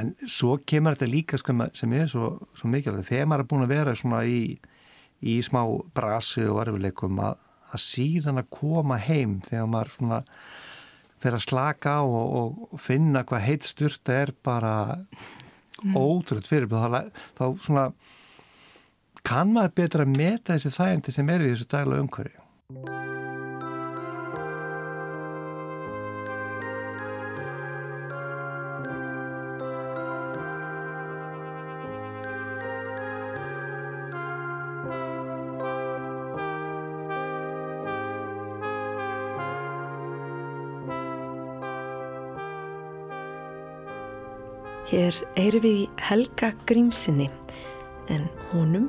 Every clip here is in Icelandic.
en svo kemur þetta líka sko, sem er svo, svo mikilvægt þegar maður er búin að vera svona í, í smá brasi og erfileikum að, að síðan að koma heim þegar maður svona fyrir að slaka og, og finna hvað heitt styrta er bara mm. ótrútt fyrir þá, þá svona kann maður betra að meta þessi þægindi sem er í þessu dagla umhverju Hér heyru við í Helga Grímsinni en honum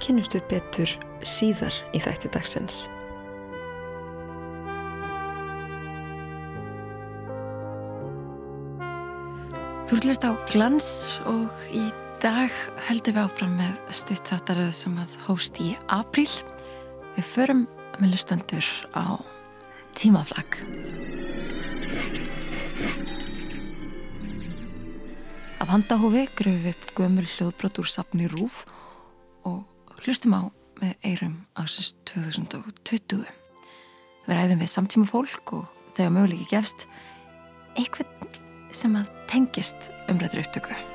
kynustu betur síðar í þætti dagsens. Þú hlust á glans og í dag heldum við áfram með stuttþáttaröð sem að hóst í apríl. Við förum með lustandur á tímaflag. Af handahófi gröfum við upp gömul hljóðbrot úr sapni Rúf og hlustum á með eirum ásins 2020. Við ræðum við samtíma fólk og þegar möguleiki gefst eitthvað sem að tengist umrættur upptöku.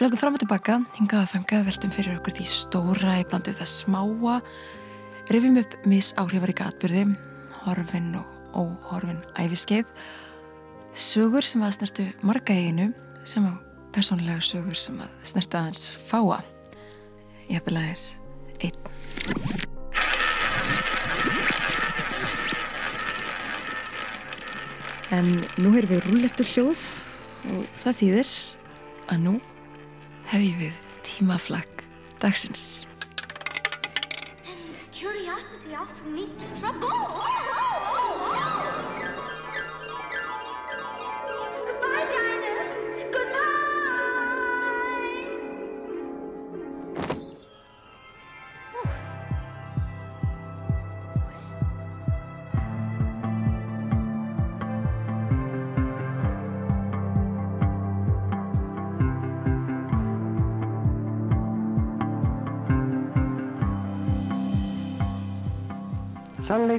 Flögum fram og tilbaka, hingað að þangað veltum fyrir okkur því stóra í blandu það smáa, rifjum upp misáhrifaríka atbyrði, horfin og óhorfin æfiskeið, sögur sem að snertu marga eiginu, sem á persónlega sögur sem að snertu aðeins fáa. Ég hef vel aðeins einn. En nú erum við rúllettur hljóð og það þýðir að nú hef ég við tímaflag dagsins. And curiosity often leads to trouble.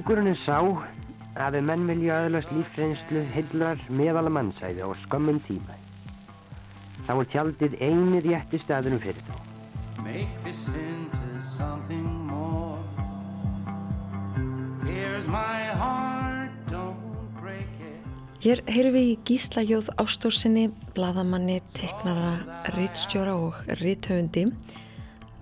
Sannleikurinn er sá að ef menn vilja aðlast lífsreynslu heilrar meðal mannsæði á skömmum tíma þá er tjaldið eini rétti staðunum fyrir þá. Hér heyrum við í Gíslajóð Ástórsinni, bladamanni, teknara, rittstjóra og ritthaundi.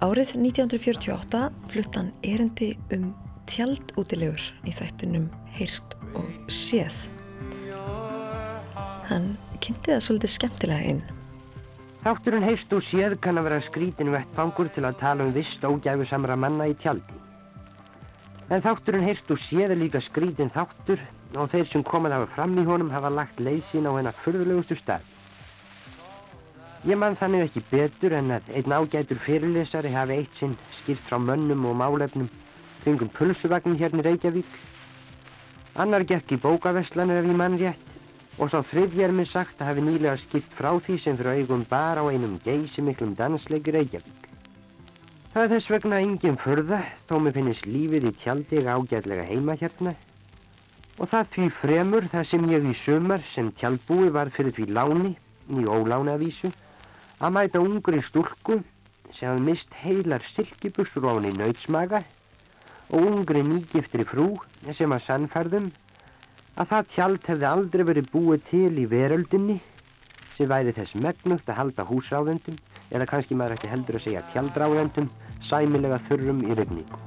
Árið 1948 fluttan erindi um tjaldútilegur í þættinum Heyrt og Séð. Hann kynnti það svolítið skemmtilega inn. Þátturinn Heyrt og Séð kann að vera skrítinu vettfangur til að tala um vist ógæfu samra manna í tjaldi. En þátturinn Heyrt og Séð er líka skrítin þáttur og þeir sem komað hafa fram í honum hafa lagt leið sín á hennar fyrðulegustu stað. Ég mann þannig ekki betur en að einn ágætur fyrirlesari hafi eitt sinn skipt frá mönnum og málefnum kringum pulsuvagn hérna í Reykjavík. Annar gekk í bókaveslanir ef ég mann rétt og sá þriðji er mér sagt að hafi nýlega skipt frá því sem fyrir augum bar á einum geysi miklum dansleiki Reykjavík. Það er þess vegna engin förða þó mér finnist lífið í tjaldi ágætlega heima hérna og það því fremur það sem ég í sömar sem tjaldbúi var fyrir því láni, í ólánavísu, að mæta ungri stúrku sem hafði mist heilar silkibussur á henni nautsmaga og ungri nýgiftri frú sem að sannfærðum að það tjald hefði aldrei verið búið til í veröldinni sem væri þess megnugt að halda húsráðendum eða kannski maður ætti heldur að segja tjaldráðendum sæmilega þurrum í regningu.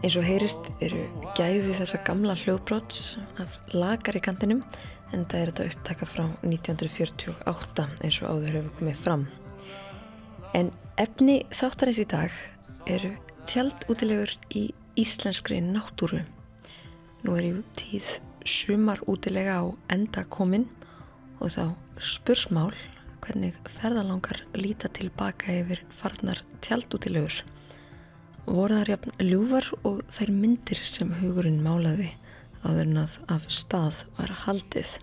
Eins og heyrist eru gæði þessa gamla hljóðbróts af lagar í kantinum en það er þetta upptaka frá 1948 eins og áður hefur komið fram. En efni þáttarins í dag eru tjaldútilegur í íslenskri náttúru. Nú er í tíð sumar útilega á enda kominn og þá spursmál hvernig ferðalangar líta tilbaka yfir farnar tjaldútilegur voru þar jafn ljúvar og þær myndir sem hugurinn málaði áður en að af stað var haldið.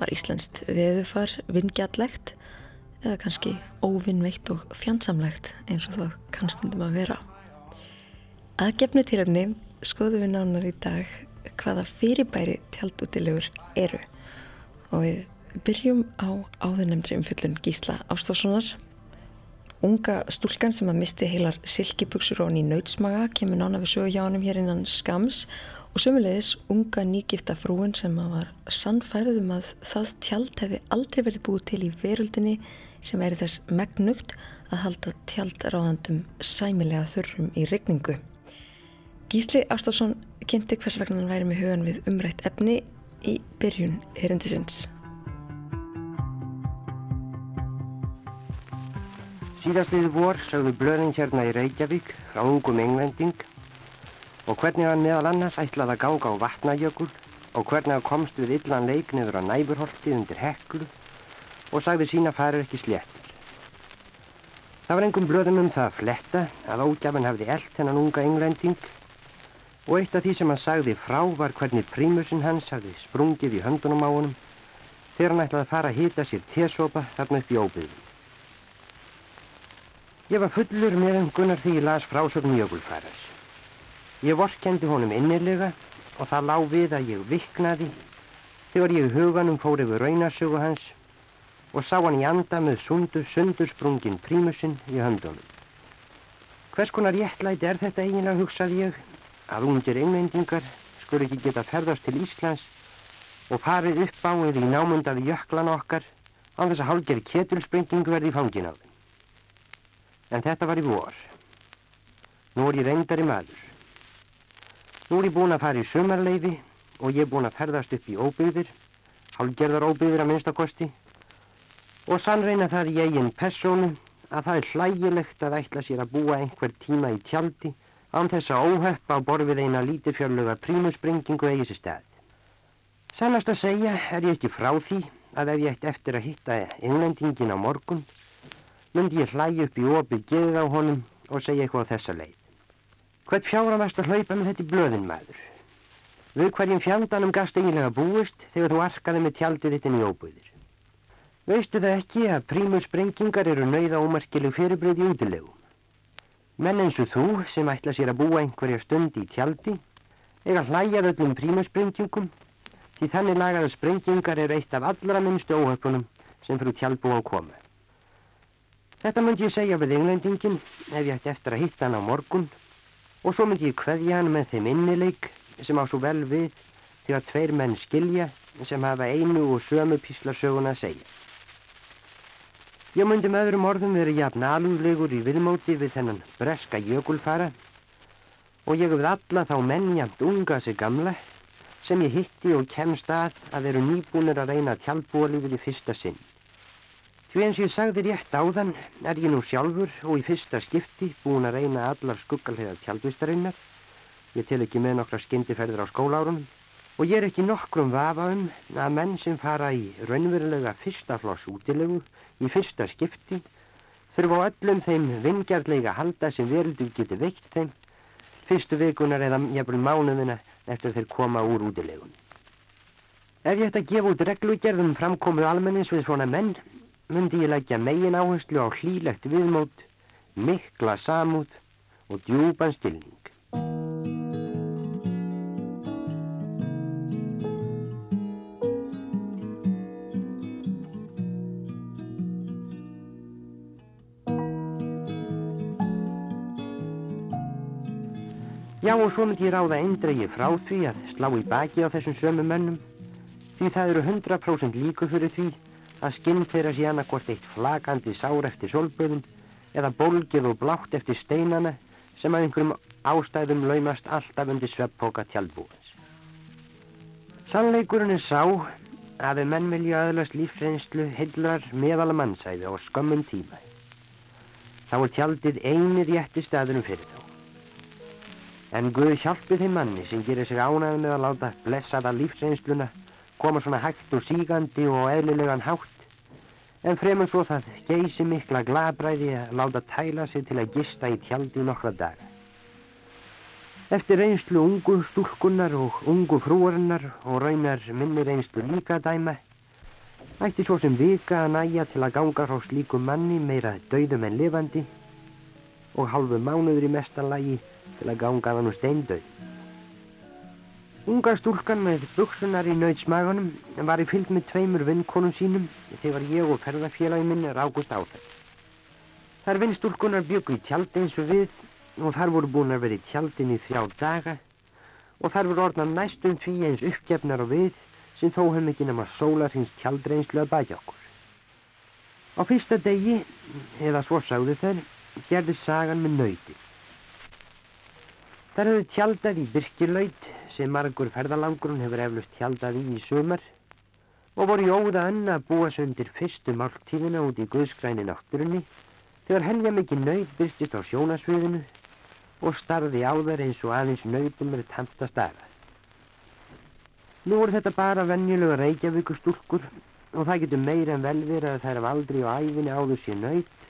Var Íslandst veðufar vingjallegt eða kannski óvinnveitt og fjandsamlegt eins og það kannstundum að vera. Aðgefnu tilöfni skoðum við nánar í dag hvaða fyrirbæri tjaldútilegur eru og við byrjum á áðurnemndri umfyllun Gísla Ástórssonar Unga stúlkan sem að misti heilar silkibuksur og hann í nautsmaga kemur nána við hann hér innan skams og sömulegis unga nýgifta frúin sem að var sannfærðum að það tjald hefði aldrei verið búið til í veröldinni sem er þess megnugt að halda tjaldráðandum sæmilega þurrum í regningu. Gísli Ástafsson kynnti hvers vegna hann væri með hugan við umrætt efni í byrjun erindisins. Síðastliði vor sagðu blöðin hérna í Reykjavík frá ungum englending og hvernig hann meðal annars ætlaði að ganga á vatnajökul og hvernig hann komst við illan leik niður á næburholtið undir heklu og sagði sína farir ekki sléttir. Það var engum blöðum um það að fletta að ógjafan hafði eld hennan unga englending og eitt af því sem hann sagði frá var hvernig prímusinn hans hafði sprungið í höndunum á honum þegar hann ætlaði að fara að hita sér tésopa þarna upp í óbyðum. Ég var fullur meðengunar því ég las frásögn Jökulfæras. Ég vorkendi honum innilega og það lág við að ég viknaði þegar ég huganum fór yfir raunasögu hans og sá hann í anda með sundur, sundursprungin prímusinn í höndunum. Hvers konar réttlæti er þetta eiginlega, hugsaði ég, að ungir englendingar skur ekki geta ferðast til Íslands og farið upp á eða í námundaði jöklan okkar á þess að hálgeri ketilsprengingu verði í fangin á þeim. En þetta var í vor. Nú er ég reyndari maður. Nú er ég búin að fara í sömarleifi og ég er búin að ferðast upp í óbyggðir, hálgerðar óbyggðir að minnstakosti og sannreina það í eigin persónu að það er hlægilegt að ætla sér að búa einhver tíma í tjaldi án þess að óheppa á borfið eina lítifjörluga prímusprengingu eigi sér stað. Sannast að segja er ég ekki frá því að ef ég ætti eftir að hitta innlendingin á morgun myndi ég hlægi upp í opið geðið á honum og segja eitthvað á þessa leið. Hvert fjára varst að hlaupa með þetta í blöðin maður? Við hverjum fjandanum gast eiginlega búist þegar þú arkaði með tjaldið þitt inn í óbúðir. Veistu það ekki að prímussprengingar eru nauða ómarkileg fyrirbreyð í útilegu? Menn eins og þú sem ætla sér að búa einhverja stund í tjaldi eiga hlæjað öllum prímussprengjungum því þannig lagaða sprengingar eru eitt af allra minnstu óhöfnum sem fyrir tjaldbúan koma. Þetta myndi ég segja við englendingin ef ég ætti eftir að hitta hann á morgun og svo myndi ég kveðja hann með þeim innileik sem á svo vel við því að tveir menn skilja sem hafa einu og sömu píslarsögun að segja. Ég myndi með öðrum orðum verið jafn alúðlegur í viðmóti við þennan breska jökulfara og ég hefði alla þá menn jafn unga sig gamla sem ég hitti og kemst að að veru nýbúnir að reyna tjálbúalífið í fyrsta sinn. Því eins ég sagði rétt áðan er ég nú sjálfur og í fyrsta skipti búin að reyna allar skuggalheðar tjaldvistarinnar. Ég tel ekki með nokkra skindiferðir á skólárunum og ég er ekki nokkrum vafa um að menn sem fara í raunverulega fyrsta floss útilegu í fyrsta skipti þurfa á öllum þeim vingjarlega halda sem veruldur geti veikt þeim fyrstu vikunar eða jafnvel mánuðina eftir þeir koma úr útilegun. Ef ég ætti að gefa út reglugerðum framkomu almennins við svona menn myndi ég leggja megin áherslu á hlýlegt viðmót, mikla samúð og djúpan stilning. Já og svo myndi ég ráða eindregi frá því að slá í baki á þessum sömu mönnum því það eru 100% líku fyrir því að skinn þeirra sé annarkort eitt flagandi sár eftir solböðum eða bólgið og blátt eftir steinana sem að einhverjum ástæðum laumast alltaf undir sveppóka tjaldbúins. Sannleikurinn er sá að ef menn vilja öðlast lífsreynslu hildrar meðal mannsæði á skömmun tíma. Þá er tjaldið eini rétti staðurum fyrir þá. En Guð hjálpi þeim manni sem gerir sig ánæði með að láta blessaða lífsreynsluna koma svona hægt og sígandi og eðlilegan hátt en fremur svo það geysi mikla glabræði að láta tæla sig til að gista í tjaldi nokkra daga. Eftir reynslu ungu stúlkunnar og ungu frúarinnar og raunar minni reynslu líka dæma ætti svo sem vika að næja til að ganga frá slíku manni meira dauðum en lifandi og halvu mánuður í mestalagi til að ganga hann úr steindauð. Unga stúlkan með buksunar í nautsmagunum var í fylg með tveimur vinnkonum sínum þegar ég og ferðarfélagi minn rákust á það. Þar vinnstúlkunar byggu í tjaldi eins og við og þar voru búin að vera í tjaldin í þrjá daga og þar voru orðna næstum því eins uppgefnar og við sem þó hefum ekki nema sólarhins tjaldreynslu að bæja okkur. Á fyrsta degi, eða svo sagðu þeir, gerði sagan með nöyti. Þar hefðu tjaldað í Birkilaut sem margur ferðalangurinn hefur eflust tjaldað í í sumar og voru í óða önna að búa sig undir fyrstu málktíðina út í guðskræni náttúrunni þegar helja mikið nöyt byrstist á sjónasviðinu og starði á þær eins og aðeins nöytum er tamt að stara. Nú voru þetta bara venjulega reykjavíkustúlkur og það getur meira en vel verið að þær af aldri og æfinni áður sér nöyt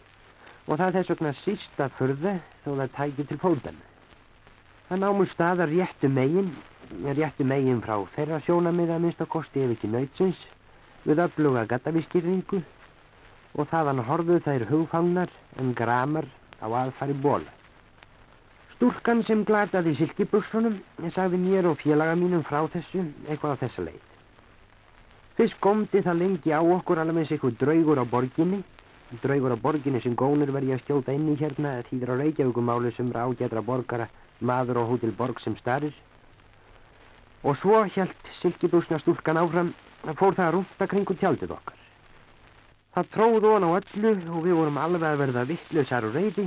og það þess vegna sísta förða þó það tækir til fóðan. Það námu staðar réttu megin, réttu megin frá þeirra sjónamiða minnst að kosti ef ekki nöytsins, við öfluga gattavískýringu og þaðan horfuð þær hugfangnar en gramar á aðfari bóla. Stúlkan sem glataði silkibuksunum sagði mér og félaga mínum frá þessu eitthvað á þessa leið. Fyrst komdi það lengi á okkur alveg eins eitthvað draugur á borginni, draugur á borginni sem gónur verði að stjóta inn í hérna þýðir á Reykjavíkumáli sem ágætra borgara maður á hótel Borg sem starir og svo helt silkibúsna stúlkan áfram að fór það að rúmta kringu tjaldið okkar. Það tróð on á öllu og við vorum alveg að verða vittlausar og reyði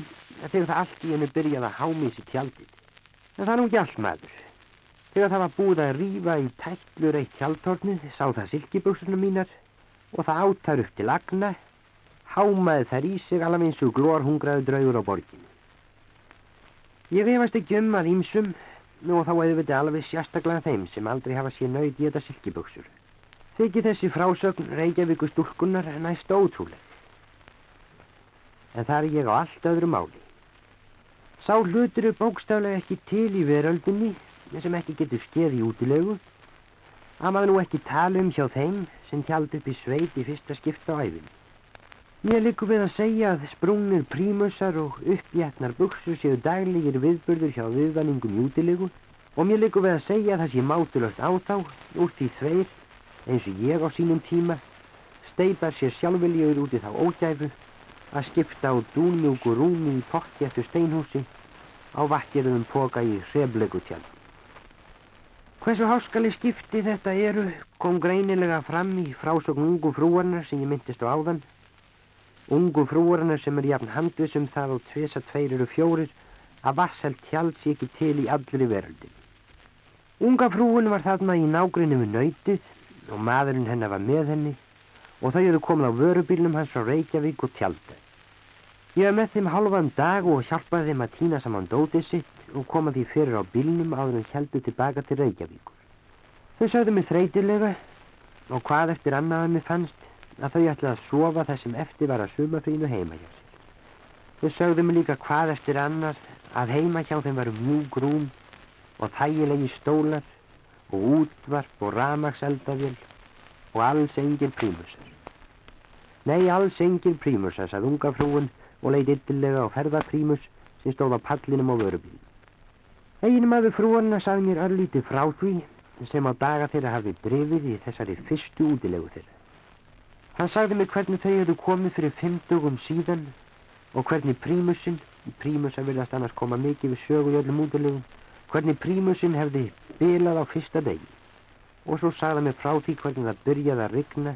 þegar það allt í hennu byrjaði að hámísi tjaldið. En það er nú ekki allt maður. Þegar það var búið að rýfa í tællur eitt tjaldtornið sá það silkibúsuna mínar og það áttar upp til agna, hámaði þær í sig alveg eins og glórhungraðu draugur á borginu. Ég vefast ekki um að ímsum og þá auðviti alveg sérstaklega þeim sem aldrei hafa sér nöyð í þetta silkiböksur. Þykir þessi frásögn Reykjavíku stúlkunar næst ótrúleg. En það er ég á allt öðru máli. Sá hlutur er bókstaflega ekki til í veröldinni sem ekki getur skeið í útilegu að maður nú ekki tala um hjá þeim sem tjald upp í sveit í fyrsta skipta á æfinn. Mér likur við að segja að sprungnir prímusar og uppjætnar buksur séu daglegir viðbörður hjá viðvanningum í útilegu og mér likur við að segja að það sé mátulögt á þá úr því þveir, eins og ég á sínum tíma, steipar sér sjálfveljögur út í þá ógæfu að skipta á dúnmjúku rúmi í pottjættu steinhúsi á vatjirðum póka í seflegu tjald. Hversu háskali skipti þetta eru kom greinilega fram í frásögn ungu frúarnar sem ég myndist á áðan Ungu frúarinnar sem er jafn handvisum það og tvisa tveir eru fjórir að vasselt hjald sér ekki til í allri veröldin. Unga frúin var þarna í nágrinni við nöytið og maðurinn hennar var með henni og þau eru komin á vörubílnum hans frá Reykjavík og tjálta. Ég var með þeim halvan dag og hjálpaði þeim að týna saman dótið sitt og koma því fyrir á bílnum áður en heldu tilbaka til Reykjavíkur. Þau sagði mig þreytilega og hvað eftir annaðan mér fannst að þau ætlaði að sofa það sem eftir var að sumafrínu heima hjá sér. Þau sögðu mig líka hvað eftir annar að heima hjá þeim varu mjúk rúm og þægilegi stólar og útvarp og ramagseldavél og alls engin prímusar. Nei, alls engin prímusar, sað unga frúin og leiði yllilega á ferðarprímus sem stóð á pallinum á vörubíl. Eginum aður frúarna sað mér örlítið frá því sem á daga þeirra hafði drifið í þessari fyrstu útilegu þeirra. Hann sagði mig hvernig þau hefðu komið fyrir fimm dögum síðan og hvernig prímusinn, prímusa viljast annars koma mikið við sögu í öllum útilegum, hvernig prímusinn hefði bilað á fyrsta degi. Og svo sagði hann mig frá því hvernig það byrjaði að rigna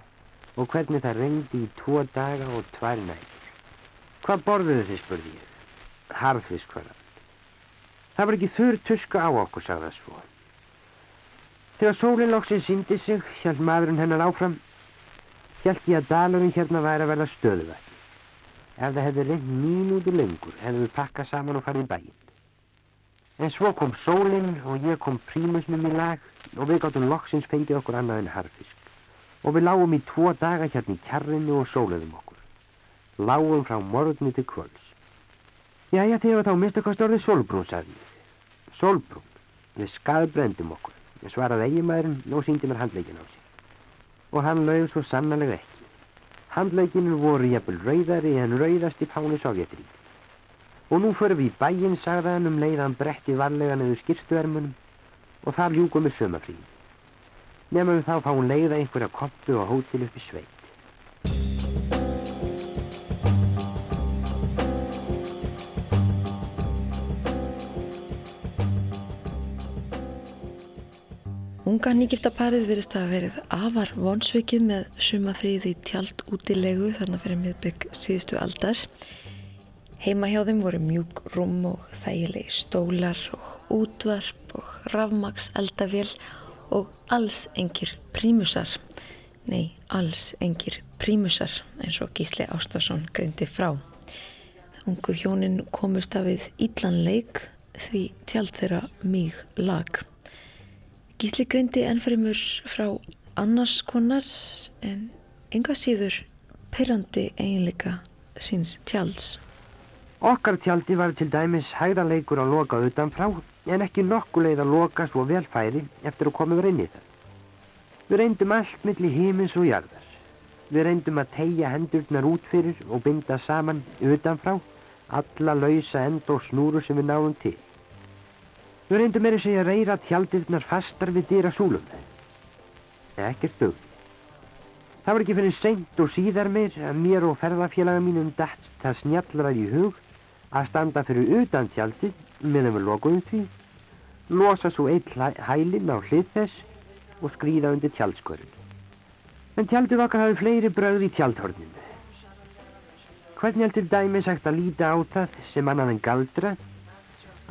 og hvernig það reyndi í tvo daga og tvær nægur. Hvað borðuðu þið, spurði ég. Harðfisk, hvað það. Það var ekki þurr tuska á okkur, sagði það svo. Þegar sólinn loksinn síndi sig, hjælt maðurinn hennar áfram, hjælt ég að dalurinn hérna væri að verða stöðuverð. Ef það hefði reynd mínúti lengur, hefði við pakkað saman og farið í bæinn. En svo kom sólinn og ég kom prímusnum í lag og við gáttum loksins fengið okkur annað en harfisk. Og við lágum í tvo daga hérna í kjarrinu og sóluðum okkur. Lágum frá morgunni til kvölds. Jæja, þegar þá minnstakost orðið Solbrún, sagði ég. Solbrún, við skadbrendum okkur. Ég svaraði eiginmaðurinn og síndi mér handleikin á sig. Og hann lauð svo sannlega ekki. Handleikinu voru jæfnvel rauðari en rauðasti páni Sovjetrík. Og nú förum við í bæinn, sagði hann um leiðan bretti varlega neðu skýrstuermunum og þar ljúkum við sömafríð. Nefnum þá fáum leiða einhverja koppu og hótel upp í sveit. Unga nýgiftaparið verist að verið afar vonsvikið með sumafríði tjald útilegu þarna fyrir miðbygg síðustu aldar. Heima hjá þeim voru mjúk rúm og þægilegi stólar og útvarp og rafmaks eldavél og alls engir prímusar. Nei, alls engir prímusar eins og Gísli Ástásson greindi frá. Ungu hjónin komust af við íllan leik því tjald þeirra mýg lag. Gísli greindi ennfremur frá annars konar en enga síður pyrrandi eiginleika síns tjalds. Okkar tjaldi var til dæmis hægðarleikur að loka utanfrá en ekki nokkuleið að loka svo velfæri eftir að koma við reynið það. Við reyndum allt millir hímins og jarðar. Við reyndum að tegja hendurnar út fyrir og binda saman utanfrá alla lausa end og snúru sem við náum til. Við reyndum meira að segja að reyra tjaldirnar fastar við dýra súlum. Ekkert dög. Það var ekki fyrir seint og síðar meir að mér og ferðarfélaga mínum dætt það snjallrað í hug að standa fyrir utan tjaldið meðan við lokuðum því, losa svo eitt hælinn á hlið þess og skrýða undir tjaldskörun. En tjaldið okkar hafi fleiri bröð í tjaldhorninu. Hvernig heldur dæmi sagt að líta á það sem annan en galdra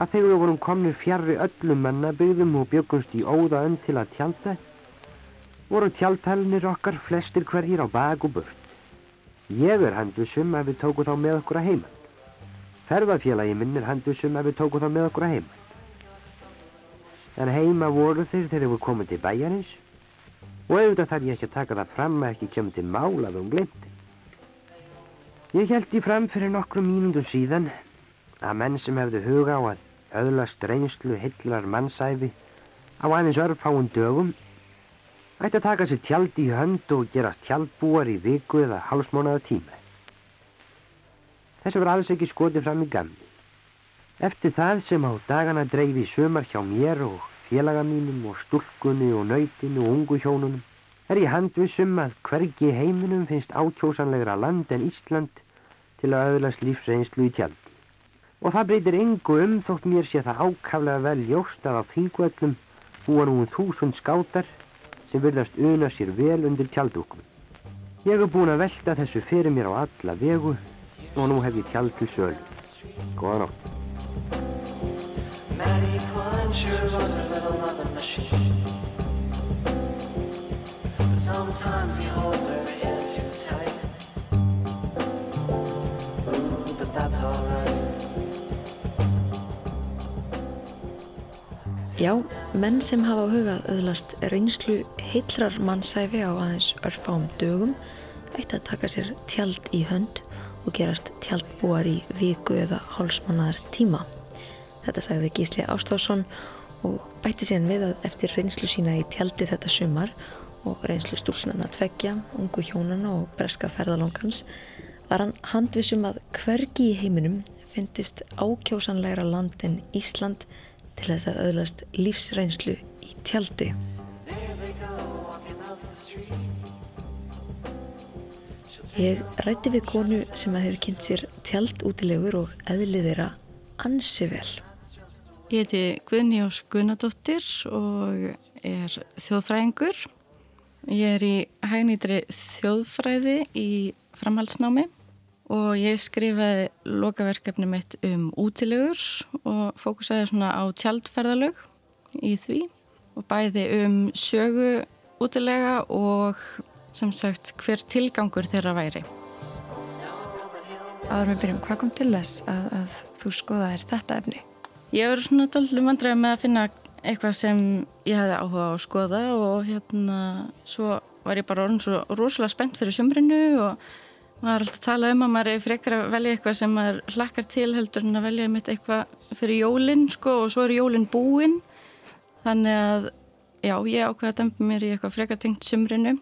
að þegar við vorum komnið fjarrri öllum mannabyggðum og bjöggumst í óða önn til að tjálta, voru tjáltalnir okkar flestir hverjir á bak og burt. Ég er handusum að við tóku þá með okkur að heimann. Ferðarfélagi minn er handusum að við tóku þá með okkur að heimann. En heima voru þeir þegar við komum til bæjarins og auðvitað þarf ég ekki að taka það fram að ekki kemur til mála við um glimti. Ég held í fram fyrir nokkrum mínundum síðan að menn sem hefðu huga á að öðlast reynslu hillar mannsæfi á aðeins örfáum dögum ætti að taka sér tjald í hönd og gera tjaldbúar í viku eða hálsmónaða tíma. Þessu var alls ekki skotið fram í gamni. Eftir það sem á dagana dreifi sömar hjá mér og félaga mínum og stúlkunni og nöytinu og ungu hjónunum er ég handvissum að hvergi heiminum finnst ákjósanlegra land en Ísland til að öðlast lífsreynslu í tjald. Og það breytir yngu um þótt mér sé það ákaflega vel ljóst að á þingvöllum búa nú þúsund skátar sem vilast una sér vel undir tjaldúkum. Ég hef búin að velta þessu fyrir mér á alla vegu og nú hef ég tjald til sölu. Góða nótt. Sometimes he holds her hand too tight Ooh, but that's alright Já, menn sem hafa hugað öðlast reynslu heilrar mannsæfi á aðeins örfám dögum ætti að taka sér tjald í hönd og gerast tjaldbúar í viku eða hálsmannaðar tíma. Þetta sagði Gísli Ástásson og bætti síðan við að eftir reynslu sína í tjaldi þetta sumar og reynslu stúlnana tveggja, ungu hjónana og breska ferðalongans var hann handvisum að hvergi í heiminum fyndist ákjósanlegra land en Ísland til þess að öðlast lífsreynslu í tjaldi. Ég rætti við konu sem að hefur kynnt sér tjaldútilegur og eðlið þeirra ansi vel. Ég heiti Guðnjós Guðnadóttir og er þjóðfræðingur. Ég er í hægnýtri þjóðfræði í framhaldsnámi og ég skrifaði lokaverkefni mitt um útilegur og fókusaði svona á tjaldferðalög í því og bæði um sögu útilega og sem sagt hver tilgangur þeirra væri. Aður með byrjum, hvað kom til þess að, að þú skoðaðir þetta efni? Ég var svona doldið vandræði með að finna eitthvað sem ég hefði áhuga á að skoða og hérna svo var ég bara orðin svo rosalega spennt fyrir sumrinu og maður er alltaf að tala um að maður er frekar að velja eitthvað sem maður hlakkar til heldur en að velja mitt eitthvað fyrir jólinn sko og svo er jólinn búinn þannig að já, ég ákveði að dempa mér í eitthvað frekar tengt sumrinu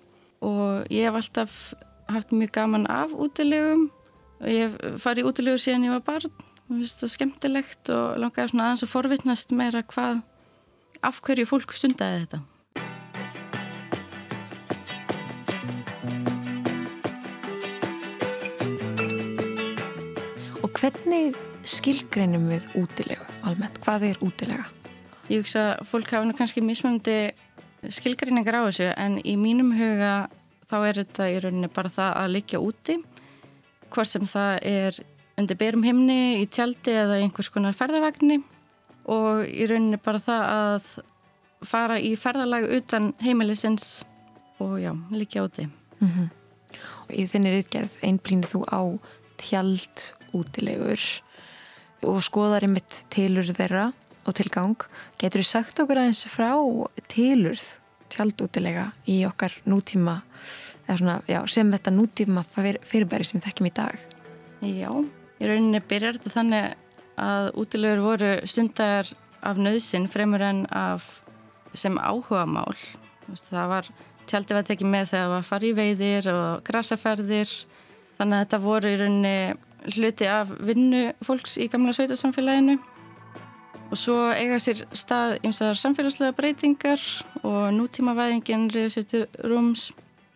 og ég hef alltaf haft mjög gaman af útilegum. Og ég fari í útilegur síðan ég var barn. Og finnst það skemmtilegt og langaði svona aðeins að forvittnast meira hvað af hverju fólk stundaði þetta hvernig skilgreinum við útilegu almennt? Hvað er útilega? Ég hugsa að fólk hafa nú kannski mismöndi skilgreiningar á þessu en í mínum huga þá er þetta í rauninni bara það að liggja úti hvort sem það er undir berum himni, í tjaldi eða einhvers konar ferðavagni og í rauninni bara það að fara í ferðalag utan heimilisins og já, liggja úti. Mm -hmm. Í þinni reytgerð einblýnir þú á tjald útilegur og skoðar einmitt tilur þeirra og tilgang. Getur þú sagt okkur aðeins frá tilurð tjaldútilega í okkar nútíma svona, já, sem þetta nútíma fyrirbæri sem við þekkjum í dag? Já, í rauninni byrjar þetta þannig að útilegur voru stundar af nöðsin fremur en af sem áhuga mál. Það var tjaldi var tekið með þegar það var farið veiðir og grasaferðir þannig að þetta voru í rauninni hluti af vinnu fólks í gamla sveitasamfélaginu og svo eiga sér stað ymsaðar samfélagslega breytingar og nútímavæðingin reyður sér til rúms.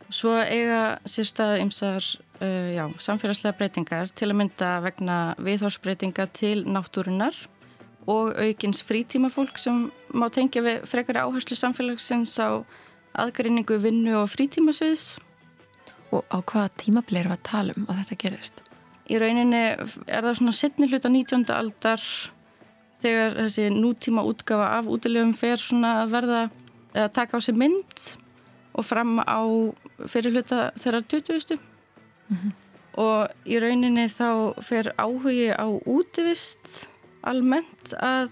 Og svo eiga sér stað ymsaðar uh, já, samfélagslega breytingar til að mynda vegna viðhorsbreytinga til náttúrunar og aukins frítímafólk sem má tengja við frekari áherslu samfélagsins á aðgreiningu vinnu og frítímasviðs. Og á hvaða tímabli við að tala um að þetta gerist? Í rauninni er það svona setni hluta 19. aldar þegar þessi nútíma útgafa af útilegum fer svona að verða að taka á sig mynd og fram á fyrir hluta þeirra 20. Mm -hmm. og í rauninni þá fer áhugi á útivist almennt að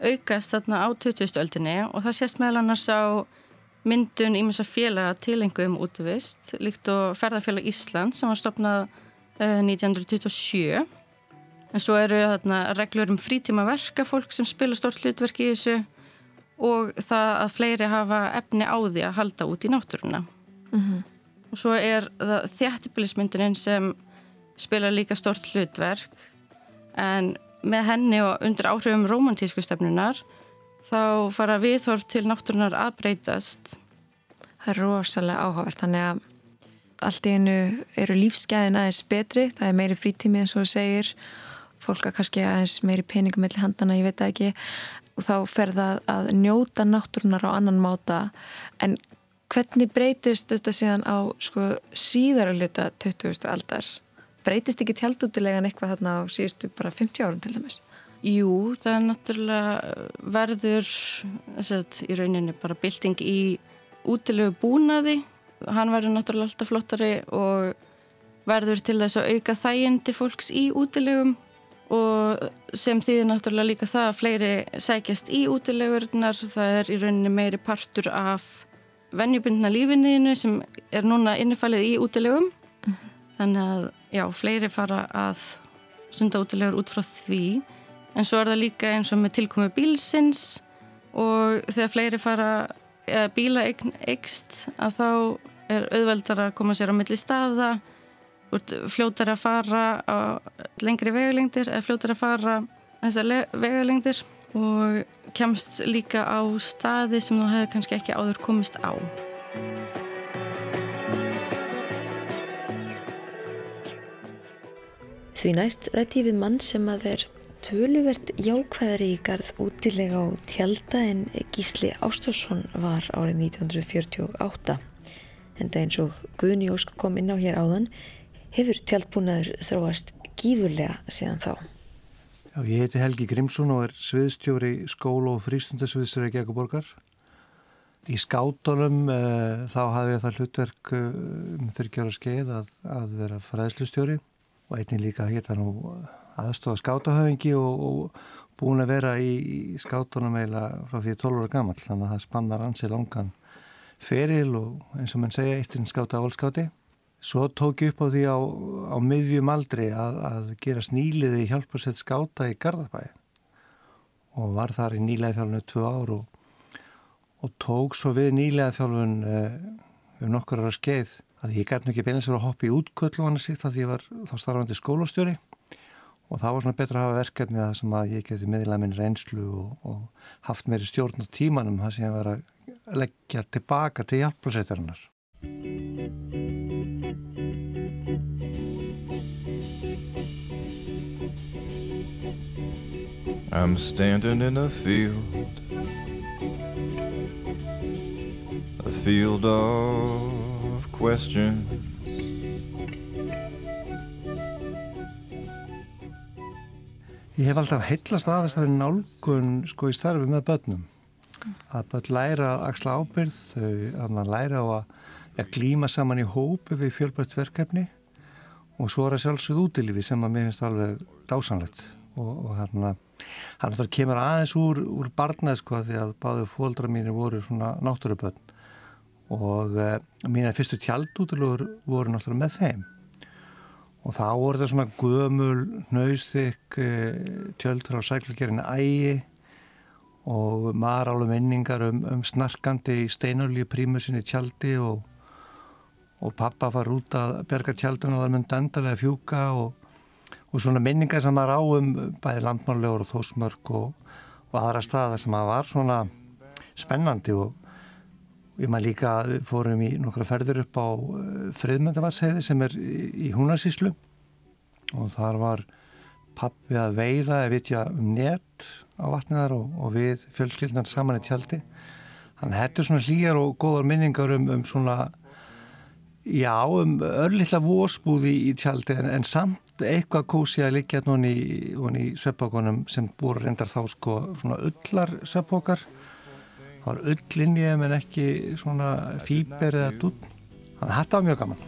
aukast þarna á 20. öldinni og það sést meðal annars á myndun ímins að félaga tilengu um útivist líkt og ferðarfélag Ísland sem var stopnað 1927 en svo eru þarna reglur um frítíma verka fólk sem spila stort hlutverk í þessu og það að fleiri hafa efni á því að halda út í náttúruna. Mm -hmm. og svo er það þjættibilismynduninn sem spila líka stort hlutverk. En með henni og undir áhrifum romantísku stefnunar þá fara viðhorf til náttúrunar að breytast. Það er rosalega áhugavert þannig að allt í einu eru lífsgæðin aðeins betri, það er meiri frítími eins og þú segir, fólk að kannski aðeins meiri peningum mellir handana, ég veit ekki og þá fer það að njóta náttúrunar á annan máta en hvernig breytist þetta síðan á sko, síðara luta 20. aldar? Breytist ekki tjaldútilegan eitthvað þarna á síðustu bara 50 árum til dæmis? Jú, það er náttúrulega verður sagt, í rauninni bara bylting í útilegu búnaði hann verður náttúrulega alltaf flottari og verður til þess að auka þægindi fólks í útilegum og sem þýðir náttúrulega líka það að fleiri sækjast í útilegurnar það er í rauninni meiri partur af vennjubundna lífinniðinu sem er núna innifalið í útilegum mm -hmm. þannig að já, fleiri fara að stunda útilegur út frá því en svo er það líka eins og með tilkomi bílsins og þegar fleiri fara bíla eikst að þá er auðveldar að koma sér á milli staða fljótar að fara á lengri vegulengdir eða fljótar að fara þessar vegulengdir og kemst líka á staði sem þú hefði kannski ekki áður komist á. Því næst rætti við mann sem að er töluvert jákvæðari í garð útilega á tjálta en Gísli Ástásson var árið 1948 en það eins og Guðni Ósk kom inn á hér áðan hefur tjaldbúnaður þróast gífurlega síðan þá. Já, ég heiti Helgi Grimsson og er sviðstjóri skóla og frístundasviðstur í Gækuborgar. Í skátunum uh, þá hafði ég það hlutverk uh, um þurrkjára skeið að, að vera fræðslustjóri og einnig líka hétta nú aðstofa skátahöfingi og, og búin að vera í, í skátunum eiginlega frá því 12 ára gammal þannig að það spannar ansi langan feril og eins og mann segja eittinn skáta álskáti. Svo tók ég upp á því á, á miðjum aldri að, að gera sníliði í hjálparsett skáta í Garðabæi og var þar í nýlega þjálfunu tvö ár og, og tók svo við nýlega þjálfun eh, um nokkur ára skeið að ég gæti nú ekki beinlega sér að hoppa í útkvöld og annars því að ég var þá starfandi skólastjóri og það var svona betra að hafa verkefni að sem að ég geti meðlega minn reynslu og, og haft meiri stjórn á tímanum það sem ég var að leggja tilbaka til hjálparsættarinnar. I'm standing in a field A field of questions Ég hef alltaf heillast af þessari nálgun sko í starfi með börnum. Að börn læra að axla ábyrð að læra á að, að glíma saman í hópu við fjölbært verkefni og svo er það sjálfsögð útilífi sem að mér finnst alveg dásanlegt og, og hérna hann þarf kemur aðeins úr, úr barnað sko því að báðu fóldra mínu voru svona náttúruböld og e, mína fyrstu tjaldútilugur voru náttúrulega með þeim og þá voru það svona gömul, nöysþykk e, tjöld frá sæklugerinn ægi. Og maður alveg minningar um, um snarkandi í steinarlíu prímusinni tjaldi og, og pappa var út að berga tjaldun og það myndi endalega fjúka og og svona minningar sem maður á um bæði landmannlegur og þósmörk og, og aðra staða sem maður var svona spennandi og ég maður líka fórum í nokkra ferður upp á eh, friðmöndavarsheiði sem er í húnarsíslu og þar var pappi að veiða eða vitja um nett á vatniðar og, og við fjölskyldnar saman í tjaldi. Þannig að þetta er svona hlýjar og góðar minningar um, um svona já, um örlilla vósbúði í tjaldi en, en samt eitthvað kósi að liggja núni í, í sveppbókunum sem búið reyndar þá sko svona öllar sveppbókar Það var öllinni en ekki svona fýber eða dún. Þannig að þetta var mjög gaman.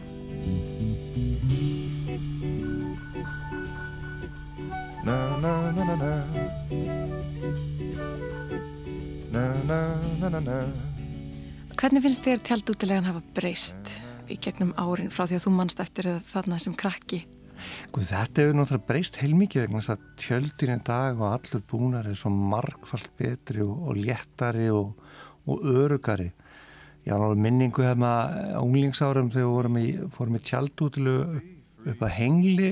Hvernig finnst þér tjaldútilegan hafa breyst í gegnum árin frá því að þú mannst eftir þarna sem krakki? Guð, þetta hefur náttúrulega breyst heilmikið vegna þess að tjöldin í dag og allur búnar er svo margfald betri og, og léttari og, og örugari. Ég var náttúrulega minningu hefna á unglingsárum þegar við fórum í tjaldútilu upp, að hengli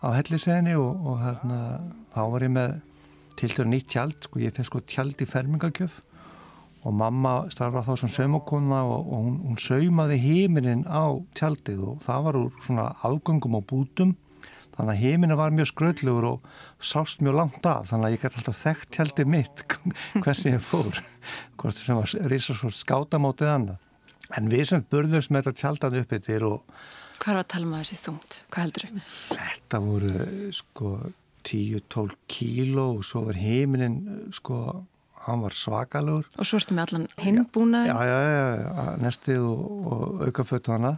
á helliseginni og, og hérna, þá var ég með til dæru nýtt tjald, sko, ég fenn sko tjald í fermingakjöf og mamma starfaði þá sem saumakonna og, og hún, hún saumaði heiminin á tjaldið og það var úr svona afgöngum og bútum þannig að heiminin var mjög skröðlugur og sást mjög langt af þannig að ég gæti alltaf þekkt tjaldið mitt hversi ég fór hvort sem var risasvort skátamótið annað en við sem burðumst með þetta tjaldan uppið til og Hvað var að tala um þessi þungt? Hvað heldur þau? Þetta voru sko 10-12 kíló og svo var heiminin sko hann var svakalur. Og svo erstu með allan hinbúnaði? Já, já, já, já nestið og, og aukafötu hana.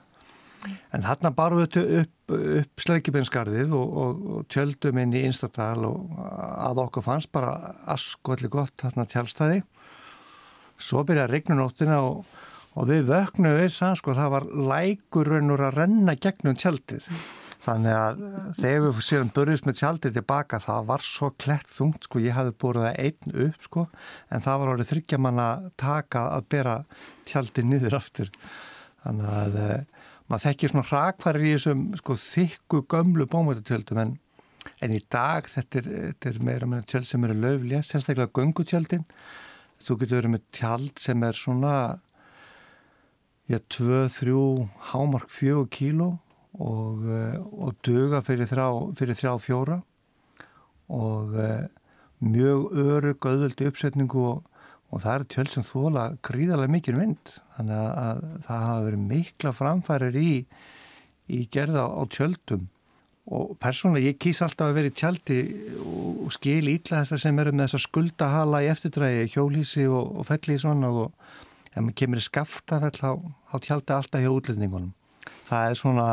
En þarna barum við upp, upp sleikibensgarðið og, og, og tjöldum inn í Instadal og að okkur fannst bara askvalli gott þarna tjálstæði. Svo byrjaði regnunóttina og við vöknum við það, sko, það var lækurunur að renna gegnum tjaldið. Þannig að þegar við séum börjus með tjaldið tilbaka það var svo klett þungt sko, ég hafði búið það einn upp sko en það var orðið þryggjaman að taka að bera tjaldið niður aftur. Þannig að e, maður þekkir svona hrakvarir í þessum sko þykku gömlu bómöldutjöldum en, en í dag þetta er, þetta er meira meina tjöld sem eru löflega, sérstaklega göngutjöldin. Þú getur verið með tjald sem er svona, já, 2-3 hámark 4 kíló og, eh, og duga fyrir þrjá, fjóra. Og eh, mjög örug auðvöldi uppsetningu og, og það er tjöld sem þóla gríðarlega mikil vind. Þannig að, að það hafa verið mikla framfærir í, í gerða á tjöldum. Og persónulega ég kýs alltaf að vera í tjaldi og skil ítla þessar sem eru með þessa skuldahala í eftirdrægi, hjólísi og, og felli í svona og ef maður kemur í skaftafell á, á tjaldi alltaf hjá útlendingunum. Það er svona,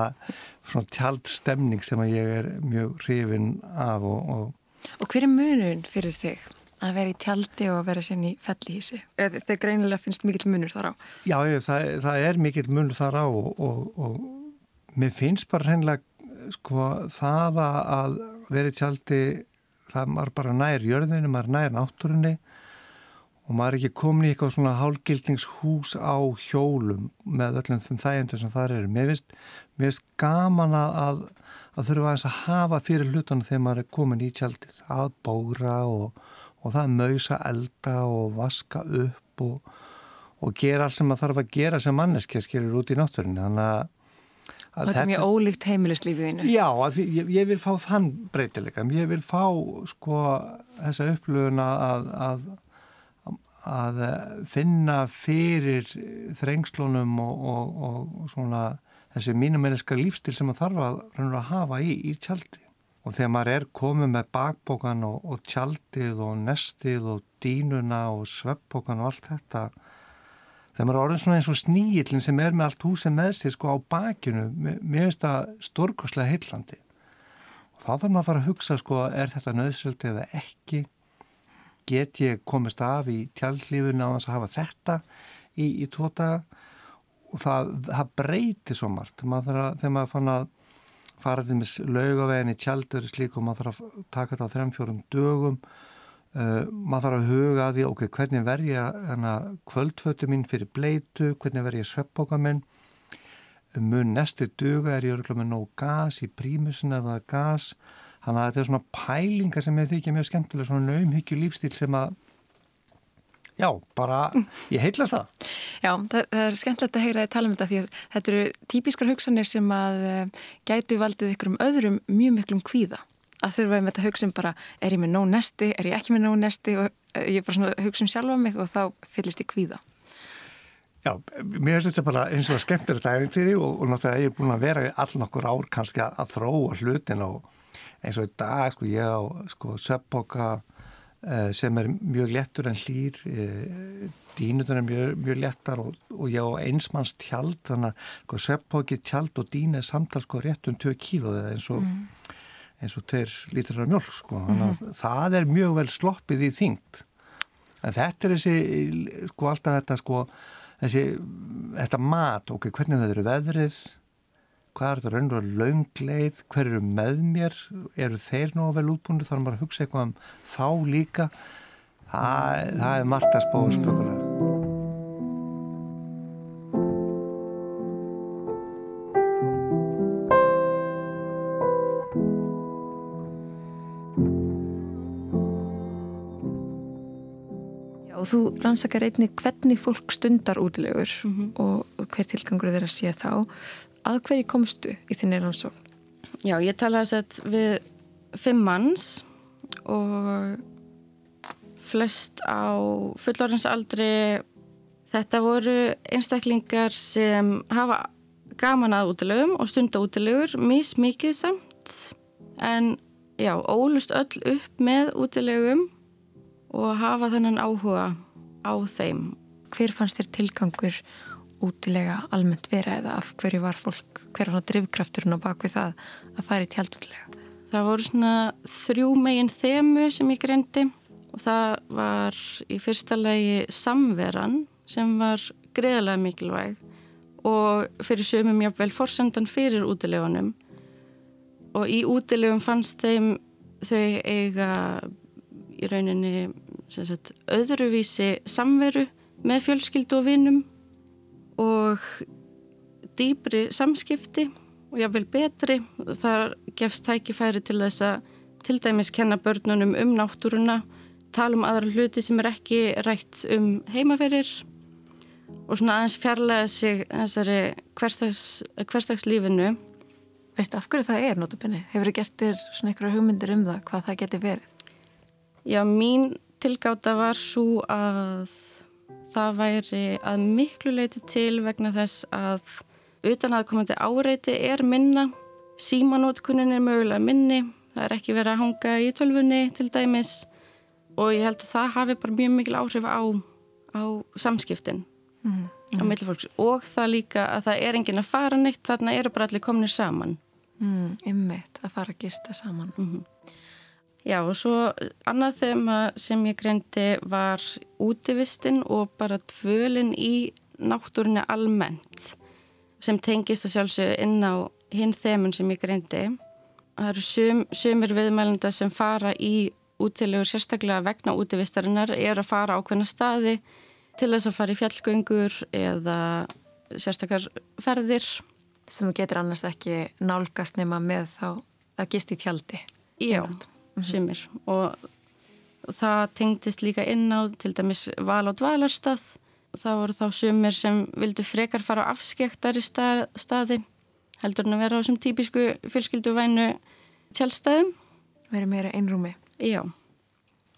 svona tjaldstemning sem ég er mjög hrifin af og, og... og hver er munun fyrir þig? að vera í tjaldi og vera sérn í fellihísi þegar greinilega finnst mikill munur þar á Já, ég, það, það er mikill munur þar á og, og, og mér finnst bara hreinlega sko það að vera í tjaldi það er bara nær jörðinu, maður nær náttúrunni og maður er ekki komin í eitthvað svona hálgildningshús á hjólum með öllum þeim þægendur sem það eru. Mér finnst, mér finnst gaman að, að þurfa að, að hafa fyrir hlutunum þegar maður er komin í tjaldið að bóra og og það mausa elda og vaska upp og, og gera allt sem maður þarf að gera sem manneski að skilja út í náttúrinu þannig að Og þetta er mjög ólíkt heimilislífiðinu. Já, ég, ég vil fá þann breytileika. Ég vil fá sko þessa upplöfuna að, að, að finna fyrir þrengslunum og, og, og svona þessi mínumenniska lífstil sem maður þarf að, að hafa í, í tjaldi. Og þegar maður er komið með bakbókan og, og tjaldið og nestið og dínuna og sveppbókan og allt þetta þegar maður er orðin svona eins og sníillin sem er með allt húsið með sér sko á bakinu mér finnst það stórkoslega heillandi. Og þá þarf maður að fara að hugsa sko er þetta nöðsöldi eða ekki get ég komist af í tjaldlífuna á þess að hafa þetta í, í tvo daga. Og það, það breyti svo margt. Maður, þegar maður fann að faraðið með laugavegin í tjaldur slík og maður þarf að taka þetta á þrem fjórum dögum. Uh, maður þarf að huga að því ok, hvernig verja kvöldfötu mín fyrir bleitu? Hvernig verja sveppbóka minn? Mun næstu duga er ég örgulega með nóg gas í prímusin eða gas þannig að þetta er svona pælingar sem ég þykja mjög skemmtilega svona naumhyggju lífstíl sem að Já, bara, ég heitlast það. Já, það, það er skemmtilegt að heyra að tala um þetta því að þetta eru típiskar hugsanir sem að uh, gætu valdið ykkur um öðrum mjög miklum kvíða. Að þurfa með þetta hugsun bara, er ég með nóg nesti, er ég ekki með nóg nesti og uh, ég er bara svona hugsun sjálfa mig og þá fyllist ég kvíða. Já, mér finnst þetta bara eins og skemmtilegt æfintýri og, og náttúrulega ég er búin að vera all nokkur ár kannski að þróa hlutin og eins og í dag, sko, ég á sko, söpboka Eh, sem er mjög lettur en hlýr eh, dínuður er mjög, mjög lettar og, og ég á einsmanns tjald þannig að sko, seppóki tjald og dín er samtals sko rétt um 2 kíló eins og, mm. eins og 2 lítrar mjölk sko þannig að mm. það er mjög vel sloppið í þingt en þetta er þessi sko alltaf þetta sko þessi, þetta mat, ok, hvernig það eru veðrið hvað er þetta raunverulega laungleið, hver eru með mér, eru þeir ná vel útbúinu, maður að hugsa eitthvað um þá líka, það, það er margt að spóða spökulega. og þú rannsakar einni hvernig fólk stundar útilegur mm -hmm. og hver tilgangur þeirra sé þá að hverju komstu í þinni rannsókn? Já, ég talaði sett við fimm manns og flest á fullorðinsaldri þetta voru einstaklingar sem hafa gaman að útilegum og stunda útilegur mís mikið samt en já, ólust öll upp með útilegum og hafa þennan áhuga á þeim. Hver fannst þér tilgangur útilega almennt vera eða af hverju var fólk, hver var drivkrafturinn á bakvið það að fara í tjaldutlega? Það voru svona þrjú megin þemu sem ég greindi og það var í fyrsta lagi samveran sem var greiðlega mikilvæg og fyrir sömum jáfnvel forsendan fyrir útilegunum og í útilegum fannst þeim þau eiga í rauninni sagt, öðruvísi samveru með fjölskyldu og vinnum og dýbri samskipti og jáfnvel betri. Það gefst tækifæri til þess að til dæmis kenna börnunum um náttúruna, tala um aðra hluti sem er ekki rætt um heimaferir og svona aðeins fjarlæga sig þessari hverstags, hverstagslífinu. Veistu af hverju það er notabene? Hefur þið gert þér svona einhverja hugmyndir um það, hvað það geti verið? Já, mín tilgáta var svo að það væri að miklu leiti til vegna þess að utan aðkomandi áreiti er minna, símanótkunnin er mögulega minni, það er ekki verið að hanga í tölfunni til dæmis og ég held að það hafi bara mjög mikil áhrif á, á samskiptin mm, mm. á millifólks og það líka að það er engin að fara neitt, þarna eru bara allir kominir saman. Mm, Ymmiðt að fara að gista saman. -hmm. Já og svo annað þema sem ég greindi var útivistinn og bara tvölinn í náttúrinni almennt sem tengist að sjálfsög inn á hinn þemun sem ég greindi. Það eru sum, sumir viðmælenda sem fara í útilegur sérstaklega vegna útivistarinnar er að fara á hvernig staði til þess að fara í fjallgöngur eða sérstakar ferðir. Sem þú getur annars ekki nálgast nema með þá að gist í tjaldi. Já. Mhm. sumir. Og það tengdist líka inn á til dæmis val á dvalarstað. Það voru þá sumir sem vildu frekar fara á afskektari stað, staði heldur en að vera á þessum típisku fjölskylduvænu tjálstæðum verið meira einrúmi. Já.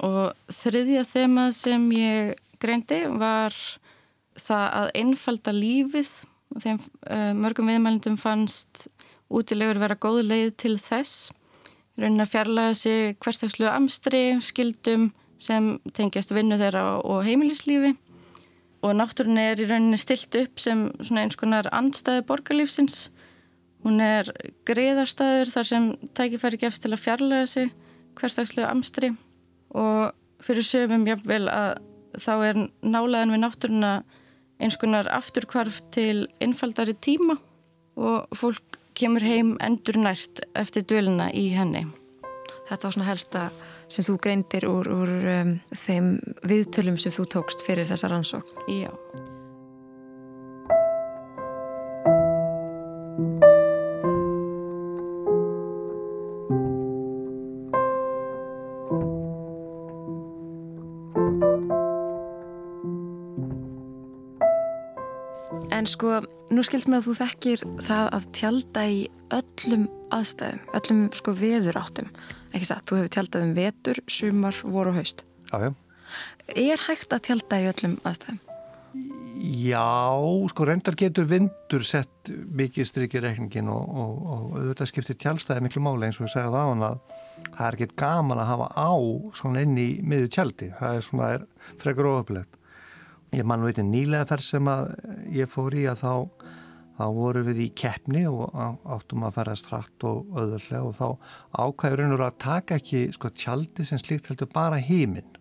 Og þriðja þema sem ég greindi var það að einfalda lífið. Þeim uh, mörgum viðmælindum fannst útilegur vera góð leið til þess raunin að fjarlæga sig hverstagslu amstri, skildum sem tengjast vinnu þeirra og heimilislífi. Og náttúrun er í rauninni stilt upp sem eins konar andstæði borgarlífsins. Hún er greiðarstæður þar sem tækifæri gefst til að fjarlæga sig hverstagslu amstri. Og fyrir sögum jáfnvel að þá er nálaðin við náttúruna eins konar afturkvarf til einfaldari tíma. Og fólk kemur heim endur nært eftir döluna í henni. Þetta var svona helsta sem þú greindir úr, úr um, þeim viðtölum sem þú tókst fyrir þessa rannsókn. Já. En sko, nú skilst mér að þú þekkir það að tjálta í öllum aðstæðum, öllum sko veður áttum. Ekki satt, þú hefur tjáltað um vetur, sumar, voru og haust. Já, já. Er hægt að tjálta í öllum aðstæðum? Já, sko reyndar getur vindur sett mikið strykir reikningin og, og, og auðvitað skiptir tjálstæði miklu máli eins og ég segja það á hann að það er ekkert gaman að hafa á svona inn í miður tjaldi. Það er svona, er frekar oföflegt. Ég mann veit en nýlega þar sem að ég fór í að þá, þá voru við í keppni og áttum að ferast hratt og öðvöldlega og þá ákvæður einhverju að taka ekki sko tjaldi sem slíkt heldur bara heiminn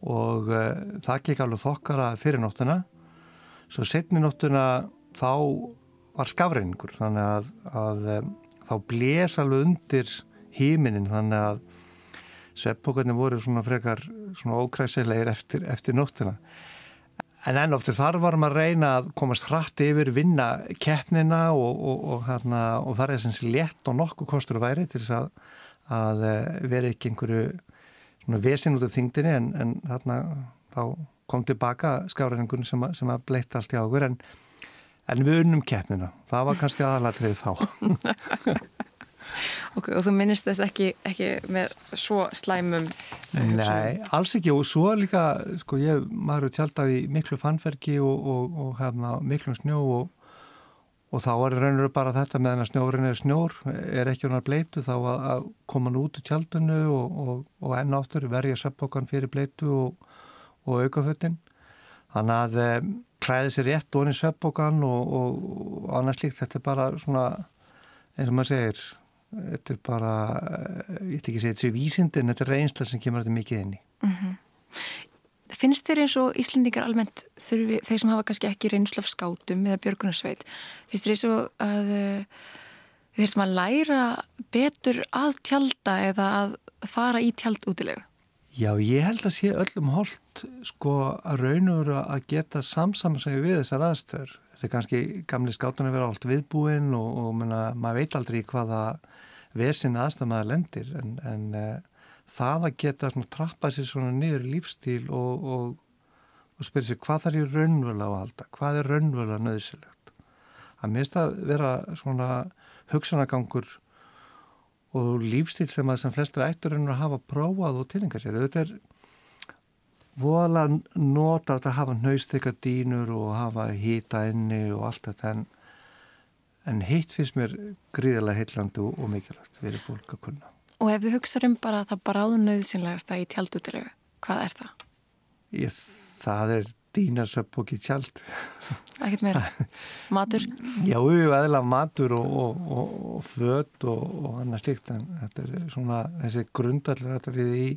og uh, það gekk alveg þokkara fyrir nóttuna. Svo setni nóttuna þá var skafreiningur þannig að, að um, þá blés alveg undir heiminin þannig að sveppbókarnir voru svona frekar svona ókræsilegir eftir, eftir nóttuna. En enn oftir þar varum að reyna að komast hratt yfir, vinna keppnina og, og, og, hérna, og það er sem létt og nokkuð kostur að væri til þess að, að eh, vera ekki einhverju vesin út af þingdini en, en þarna þá kom tilbaka skáræningun sem, sem að bleitt allt í águr en, en við unnum keppnina. Það var kannski aðalatrið þá. Okay, og þú minnist þess ekki, ekki með svo slæmum Nei, alls ekki. Og svo líka sko ég, maður eru tjaldað í miklu fannferki og, og, og hefna, miklu snjó og, og þá er raunir bara þetta með að snjórin er snjór er ekki honar bleitu þá að, að koma nú út úr tjaldinu og enn áttur verja söppbókan fyrir bleitu og aukaföttin þannig að e, klæði sér rétt onni söppbókan og annars líkt þetta er bara svona eins og maður segir þetta er bara, ég veit ekki að segja þetta séu vísindin, þetta er reynsla sem kemur þetta mikið inn í mm -hmm. Finnst þér eins og Íslandingar almennt þurfi, þeir sem hafa kannski ekki reynslaf skátum eða björgunarsveit, finnst þér eins og að eh, þeir sem að læra betur að tjálta eða að fara í tjald útilegu? Já, ég held að sé öllum holdt sko að raunur að geta samsamansæði við þessar aðstöður þetta er kannski gamli skátunni vera allt viðbúinn og, og menna, maður veit aldrei hvaða vesin aðstæðmaður lendir en, en uh, það að geta svona, trappa sér svona niður í lífstíl og, og, og spyrja sér hvað þarf ég raunvöla á að halda, hvað er raunvöla nöðsilegt. Það minnst að vera svona hugsunagangur og lífstíl sem að sem flestur ættur að hafa prófað og tilenga sér. Þetta er voðalega notar að hafa nöystekka dýnur og hafa hýta inni og allt þetta en en hitt finnst mér gríðarlega heitlandi og, og mikilvægt fyrir fólk að kunna. Og ef þið hugsaður um bara það bara áðunauðsynlegasta í tjaldútilegu, hvað er það? Ég, það er dýnarsöpp í tjald. Ekkert meira? Matur? Já, aðeins matur og, og, og, og född og annað slikt en þetta er svona þessi grundallir þetta er í,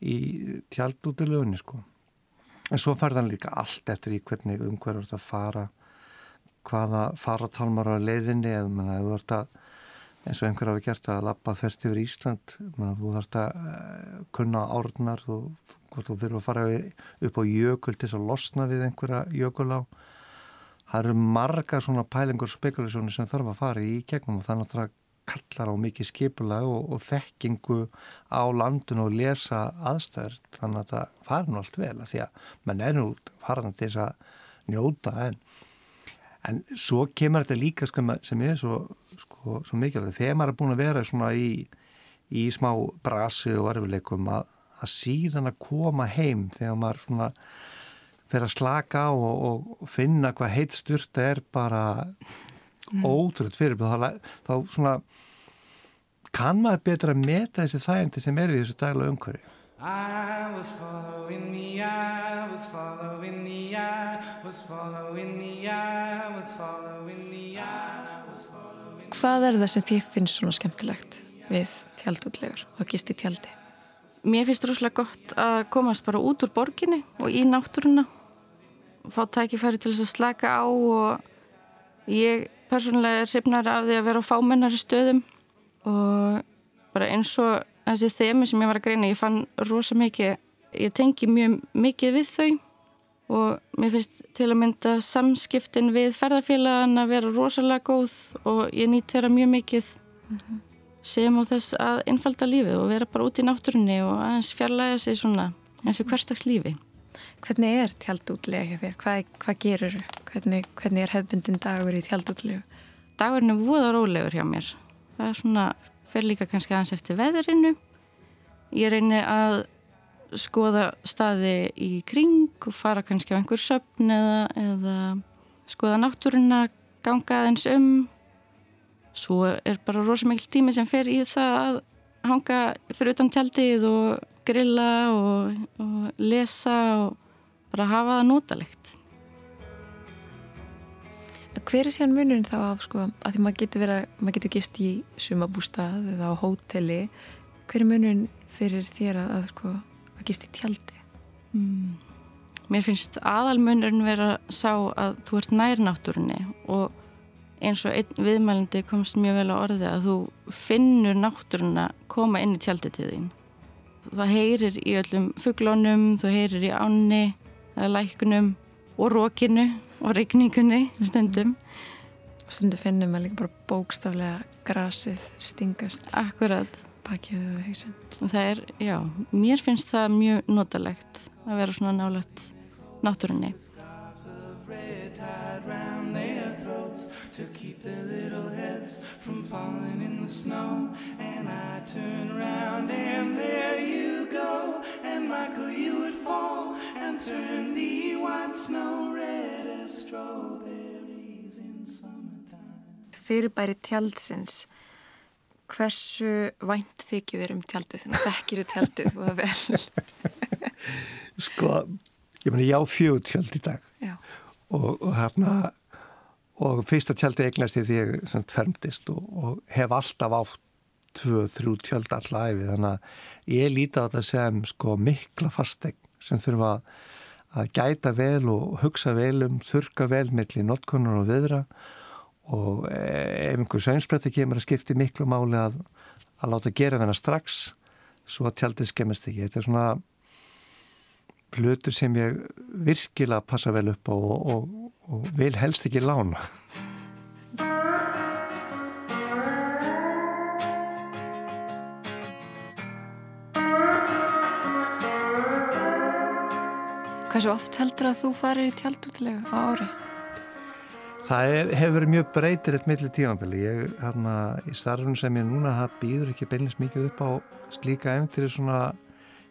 í tjaldútilegunni sko. En svo farðan líka allt eftir í hvernig umhverjur þetta fara hvaða faratalmar á leiðinni eða menna, þú vart að eins og einhver hafi gert að lappa þverst yfir Ísland menna, þú vart að uh, kunna árnar þú, hvort þú þurfa að fara upp á jökul til að losna við einhverja jökul á það eru marga svona pælingur spekulasjónu sem þarf að fara í gegnum og það er náttúrulega kallar á mikið skipulega og, og þekkingu á landun og lesa aðstæður þannig að það fara allt vel að því að mann er nú faran til þess að njóta en En svo kemur þetta líka sko, sem er svo, sko, svo mikilvægt. Þegar maður er búin að vera svona í, í smá brasi og erfileikum að, að síðan að koma heim þegar maður svona fer að slaka á og, og finna hvað heitt styrta er bara mm. ótrútt fyrir. Þá, þá svona kann maður betra að meta þessi þægindi sem eru í þessu dagla umhverju. I was following the eye, was following the eye, was following the eye, was following the eye, was following Hvað er það sem þið finnst svona skemmtilegt við tjaldútlegur og gist í tjaldi? Mér finnst rúslega gott að komast bara út úr borginni og í náttúruna fá tækifæri til þess að slaka á og ég persónulega er hrifnar af því að vera á fámennari stöðum og bara eins og þessi þemi sem ég var að greina, ég fann rosa mikið, ég tengi mjög mikið við þau og mér finnst til að mynda samskiptin við ferðarfélagan að vera rosalega góð og ég nýtt þeirra mjög mikið mm -hmm. sem á þess að innfalda lífið og vera bara út í náttúrunni og aðeins fjarlæga sig svona eins og hverstags lífi. Hvernig er tjaldútlega hjá þér? Hvað, hvað gerur? Hvernig, hvernig er hefbundin dagur í tjaldútlegu? Dagurinn er voða rólegur hjá mér. Það er svona fer líka kannski aðeins eftir veðrinu. Ég reyni að skoða staði í kring og fara kannski á einhver söpn eða, eða skoða náttúruna ganga aðeins um. Svo er bara rosa mikil tími sem fer í það að hanga fyrir utan tjaldið og grilla og, og lesa og bara hafa það notalegt Hver er síðan munurinn þá af sko að því maður getur verið að maður getur gist í sumabústað eða á hóteli hver er munurinn fyrir þér að, að sko að gist í tjaldi? Mm. Mér finnst aðalmunurinn vera sá að þú ert nærnáttúrunni og eins og einn viðmælindi komst mjög vel á orði að þú finnur náttúruna koma inn í tjaldi til þín það heyrir í öllum fugglónum, þú heyrir í ánni eða lækunum og rókinu og regningunni stundum. Stundu finnum við líka bara bókstaflega grasið stingast Akkurat. og hausin Og það er, já, mér finnst það mjög notalegt að vera svona nálagt náttúrunni To keep their little heads from falling in the snow. And I turn around and there you go. And Michael you would fall and turn the white snow red as strawberries in summertime. Fyrirbæri tjaldsins. Hversu vænt þykir þér um tjaldið? Þannig að þekkir þú tjaldið og það vel. Sko, ég meni ég á fjögur tjald í dag. Já. og, og hérna og fyrsta tjaldi eignast ég því ég fermtist og, og hef alltaf átt tvö, þrjú tjöld allæfi þannig að ég líti á þetta sem sko mikla fastegn sem þurfa að gæta vel og hugsa vel um, þurka vel millir notkonar og viðra og ef einhver sögnspreti kemur að skipti miklu máli að, að láta gera þennar strax svo að tjaldið skemmast ekki. Þetta er svona hlutur sem ég virkilega passa vel upp á og, og, og vil helst ekki lána. Hversu oft heldur að þú farir í tjaldútlega á ári? Það er, hefur verið mjög breytir eitt milli tímanbili. Ég, hérna, í starfun sem ég núna, það býður ekki beinleins mikið upp á slíka efntir svona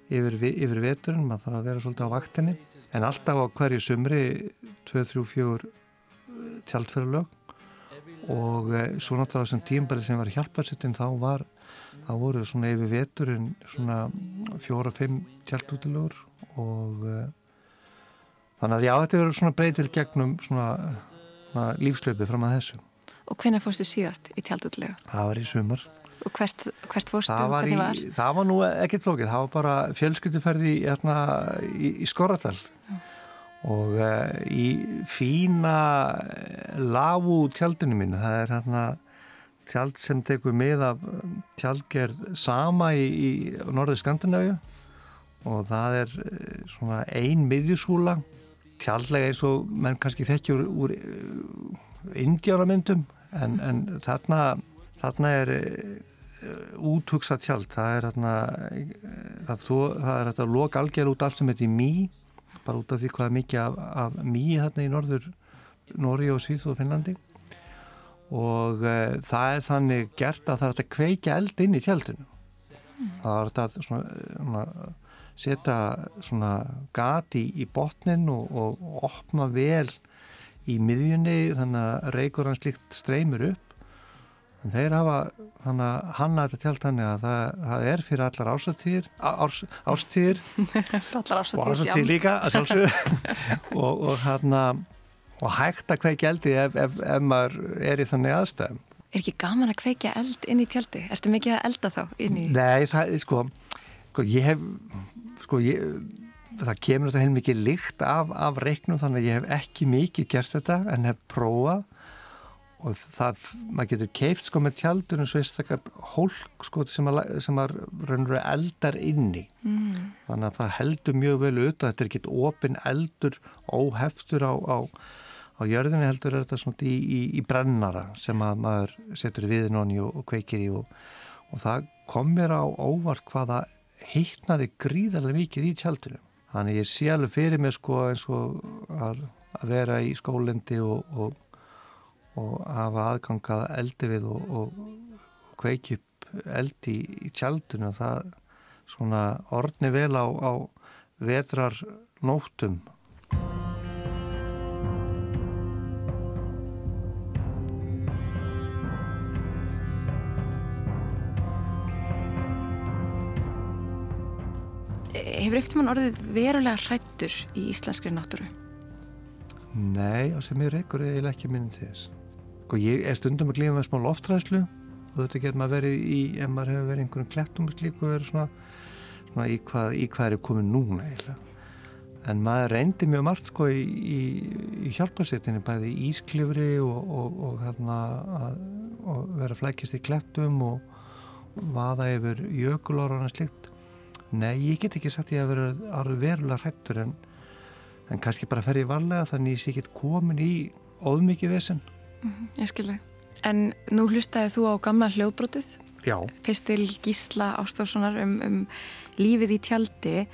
yfir, yfir veturinn, maður þarf að vera svolítið á vaktinni. En alltaf á hverju sumri 2-3-4 tjaldferðalög. Og e, svo náttúrulega þessum tímbæri sem var hjálparsettin þá var þá voru svona yfir veturinn svona fjóra-fimm tjaldútilegur og e, þannig að já þetta verður svona breytil gegnum svona, svona lífslöpið fram að þessu. Og hvernig fórstu síðast í tjaldútilegu? Það var í sumar Og hvert, hvert fórstu það var, í, var? það var nú ekkert flókið, það var bara fjölskylduferði í, hérna, í, í Skorradal. Og uh, í fína eh, lavu tjaldinu mín, það er hérna tjald sem tekur með af um, tjaldgerð sama í, í norðu Skandinavíu. Og það er uh, svona ein miðjusúla. Tjaldlega eins og menn kannski þekkjur úr, úr indjánamyndum en, en þarna, þarna er útugsa tjald. Það er hérna það, það er þetta lok algjör út allt sem í mý bara út af því hvað er mikið af, af mý hérna í norður Nóri og Svíð og Finnlandi. Og e, það er þannig gert að það er þetta kveikja eld inn í tjaldinu. Það er þetta svona, svona setja svona gati í botnin og, og opna vel í miðjunni þannig að reykur hans líkt streymur upp en þeir hafa hanna þetta tjald þannig að það, það er fyrir allar ásatýr árs, ástýr Fyrir allar og ásatýr líka og, og hann og hægt að kveikja eldi ef, ef, ef maður er í þannig aðstæðum. Er ekki gaman að kveikja eld inn í tjaldi? Ertu mikið að elda þá inn í? Nei, það er sko, sko ég hef sko ég það kemur þetta heil mikið lykt af, af reiknum þannig að ég hef ekki mikið gert þetta en hef prófað og það, maður getur keift sko með tjaldunum svo einstakar hólk sko sem að, sem að raunveru eldar inni mm. þannig að það heldur mjög vel auðvitað, þetta er ekkit opin eldur óheftur á, á, á jörðinni heldur er þetta svona í, í, í brennara sem að maður setur viðin honni og, og kveikir í og, og það kom mér á óvart hvaða heitnaði gríðarlega mikið í tjaldunum þannig ég sé alveg fyrir mig sko eins og að, að vera í skólendi og, og og hafa aðgangað eldi við og, og kveiki upp eldi í, í tjaldinu. Það svona orðni vel á, á vetrar nóttum Hefur ekkert mann orðið verulega hrættur í íslenskri náttúru? Nei, og sem ég reykur eiginlega ekki minni til þess Sko ég er stundum að glíma með smá loftræðslu og þetta getur maður verið í, ef maður hefur verið einhverjum klettum og slíku verið svona, svona í, hvað, í hvað er komið núna eiginlega. En maður reyndi mjög margt sko í, í, í hjálparsettinni, bæði í ísklifri og, og, og, hérna, að, og vera flækist í klettum og vaða yfir jökulóra og slíkt. Nei, ég get ekki sagt ég að vera verulega hrættur en, en kannski bara fer ég varlega þannig að ég get komin í óðmikið vesen. Mm -hmm, ég skilði. En nú hlustaði þú á gamla hljóðbrotið. Já. Pistil Gísla Ástórssonar um, um lífið í tjaldi.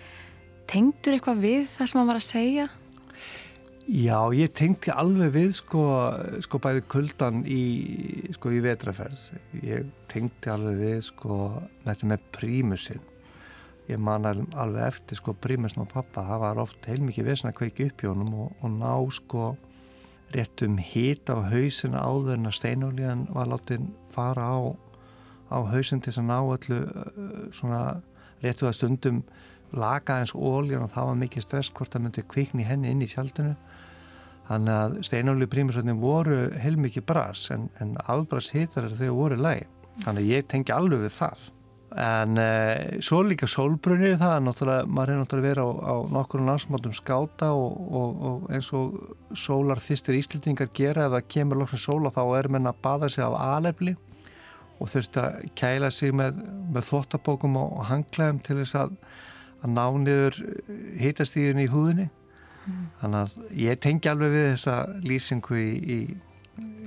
Tengdur eitthvað við það sem hann var að segja? Já, ég tengdi alveg við sko, sko bæði kuldan í, sko, í vetraferð. Ég tengdi alveg við sko þetta með prímusinn. Ég man alveg eftir sko prímusinn og pappa. Það var oft heilmikið vesna að kveiki upp í honum og, og ná sko rétt um hít á hausina áður en að steinolíðan var látið fara á, á hausin til að ná öllu svona réttu að stundum laka eins ólíðan og það var mikið stress hvort það myndi kvikni henni inn í tjaldinu. Þannig að steinolíu prímusöndin voru heilmikið bras en, en afbras hítar er þau voru læg þannig að ég tengi alveg við það en uh, svo líka sólbrunir það er náttúrulega, maður er náttúrulega verið á, á nokkur landsmátum skáta og, og, og eins og sólar þýstir íslitingar gera ef það kemur loksum sóla þá er menn að bada sig af alefli og þurft að kæla sig með, með þvottabókum og, og hangklæðum til þess að, að ná niður hitastíðin í húðinni mm. þannig að ég tengi alveg við þessa lýsingu í, í,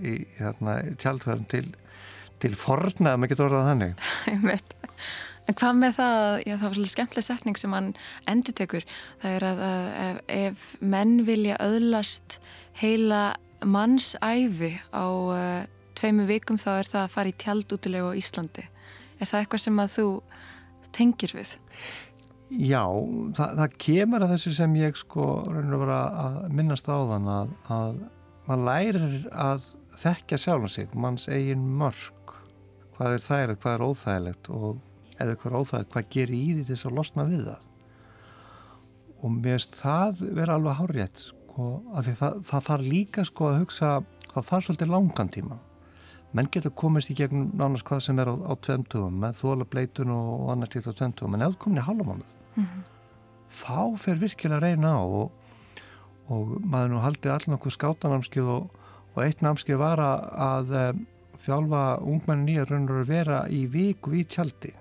í hérna, tjaldverðin til til forna að maður getur orðað þannig. En hvað með það, já það var svolítið skemmtileg setning sem hann endur tekur það er að, að ef, ef menn vilja öðlast heila mannsæfi á uh, tveimu vikum þá er það að fara í tjaldútilegu á Íslandi. Er það eitthvað sem að þú tengir við? Já, það, það kemur að þessu sem ég sko raun og vera að minnast á þann að, að maður lærir að þekkja sjálfum sig, manns eigin mörg, hvað er þægilegt, hvað er óþægilegt og eða hvað er óþægilegt, hvað gerir í því þess að losna við það. Og mér finnst það vera alveg hárétt, sko, að því það, það þarf líka sko að hugsa, það þarf svolítið langan tíma. Menn getur komist í gegnum nánast hvað sem er á, á tvenntugum, með þóla bleitun og annars líkt á tvenntugum, en ef þú komin í halvamánuð, mm -hmm. þá fer virkilega að reyna á og, og maður nú haldið allir nokkuð skátanámskið og og eitt námskeið var að, að eh, þjálfa ungmennin í að raun og vera í viku í tjaldi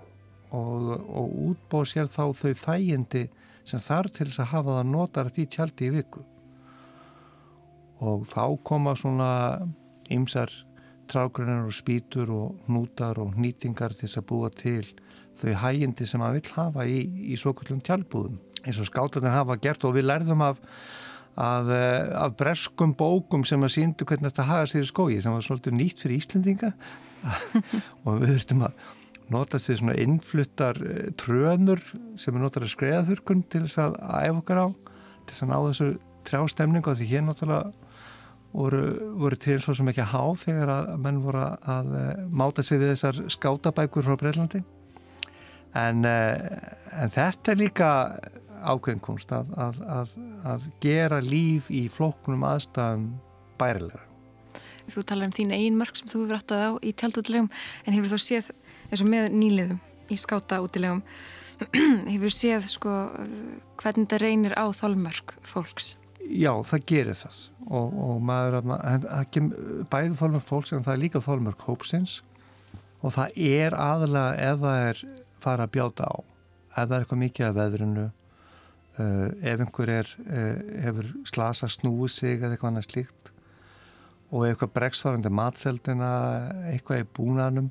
og, og útbóð sér þá þau þægindi sem þar til þess að hafa það notarætt í tjaldi í viku. Og þá koma svona ymsar trágrunar og spýtur og hnútar og nýtingar til þess að búa til þau hægindi sem maður vill hafa í, í svo kvöldum tjaldbúðum. Eins og skátarnir hafa gert og við lærðum af af, eh, af breskum bókum sem að síndu hvernig þetta hafa sér í skói sem var svolítið nýtt fyrir Íslendinga. Og við þurftum að notast við svona innfluttar eh, trönur sem er notar að skreiða þurrkun til þess að æfa okkar á til þess að ná þessu trjástemningu því hér náttúrulega voru, voru trén svo sem ekki að há þegar að menn voru að uh, máta sig við þessar skátabækur frá Breilandi en, en þetta er líka ákveðinkunst að, að, að, að gera líf í flóknum aðstæðum bærilega. Þú talar um þín einn mörg sem þú hefur áttað á í tjaldútilegum en hefur þú séð eins og með nýliðum í skáta útilegum hefur séð sko hvernig það reynir á þólmörg fólks? Já, það gerir það og, og maður, bæði þólmörg fólks en það er líka þólmörg hópsins og það er aðalega ef það er fara að bjáta á ef það er eitthvað mikið af veðrunu Uh, ef einhver er, uh, hefur slasa snúið sig eða eitthvað annað slíkt og eitthvað breggsvarandi matseldina, eitthvað í búnanum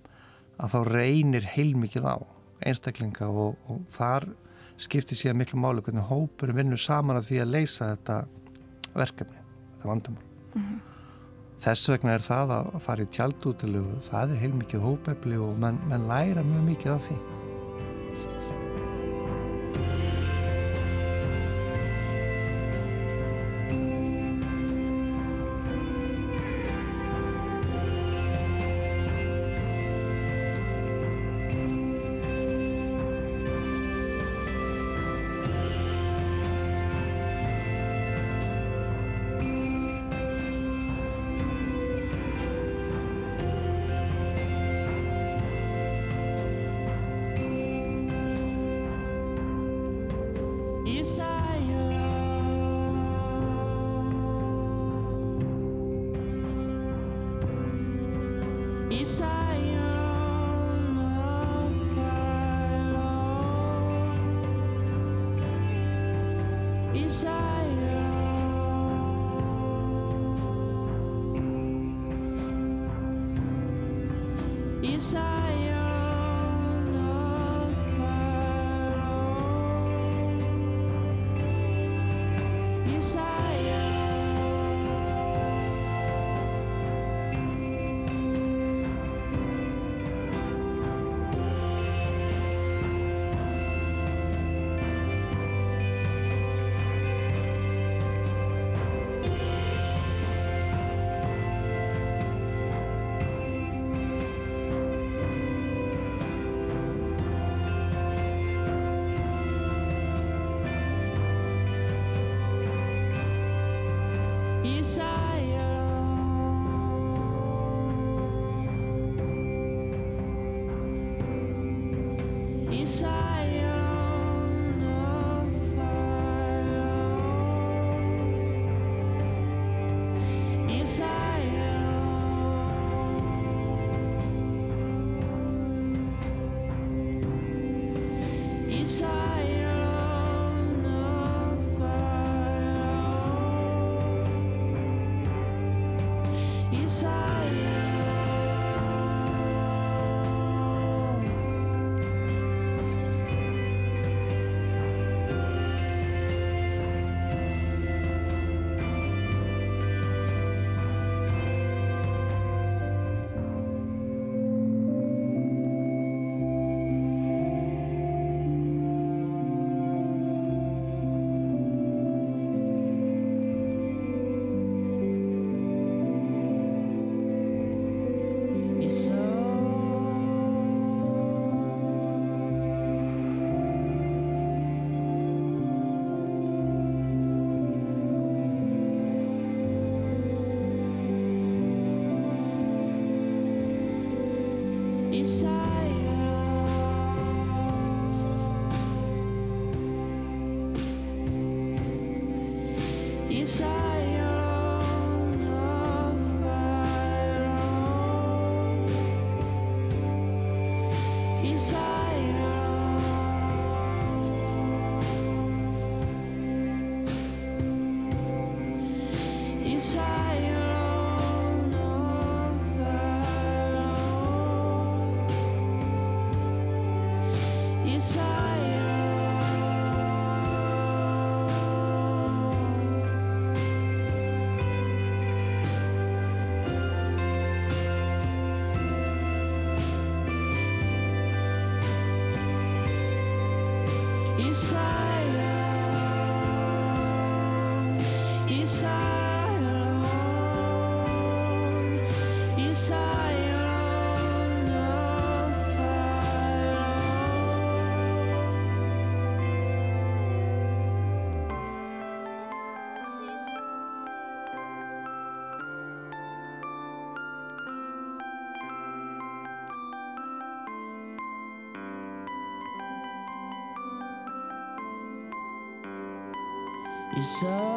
að þá reynir heilmikið á einstaklinga og, og þar skiptir sér miklu máli hvernig hópur vinnur saman af því að leysa þetta verkefni, þetta vandamál mm -hmm. þess vegna er það að fara í tjaldútilegu, það er heilmikið hópefli og menn, menn læra mjög mikið af því sorry so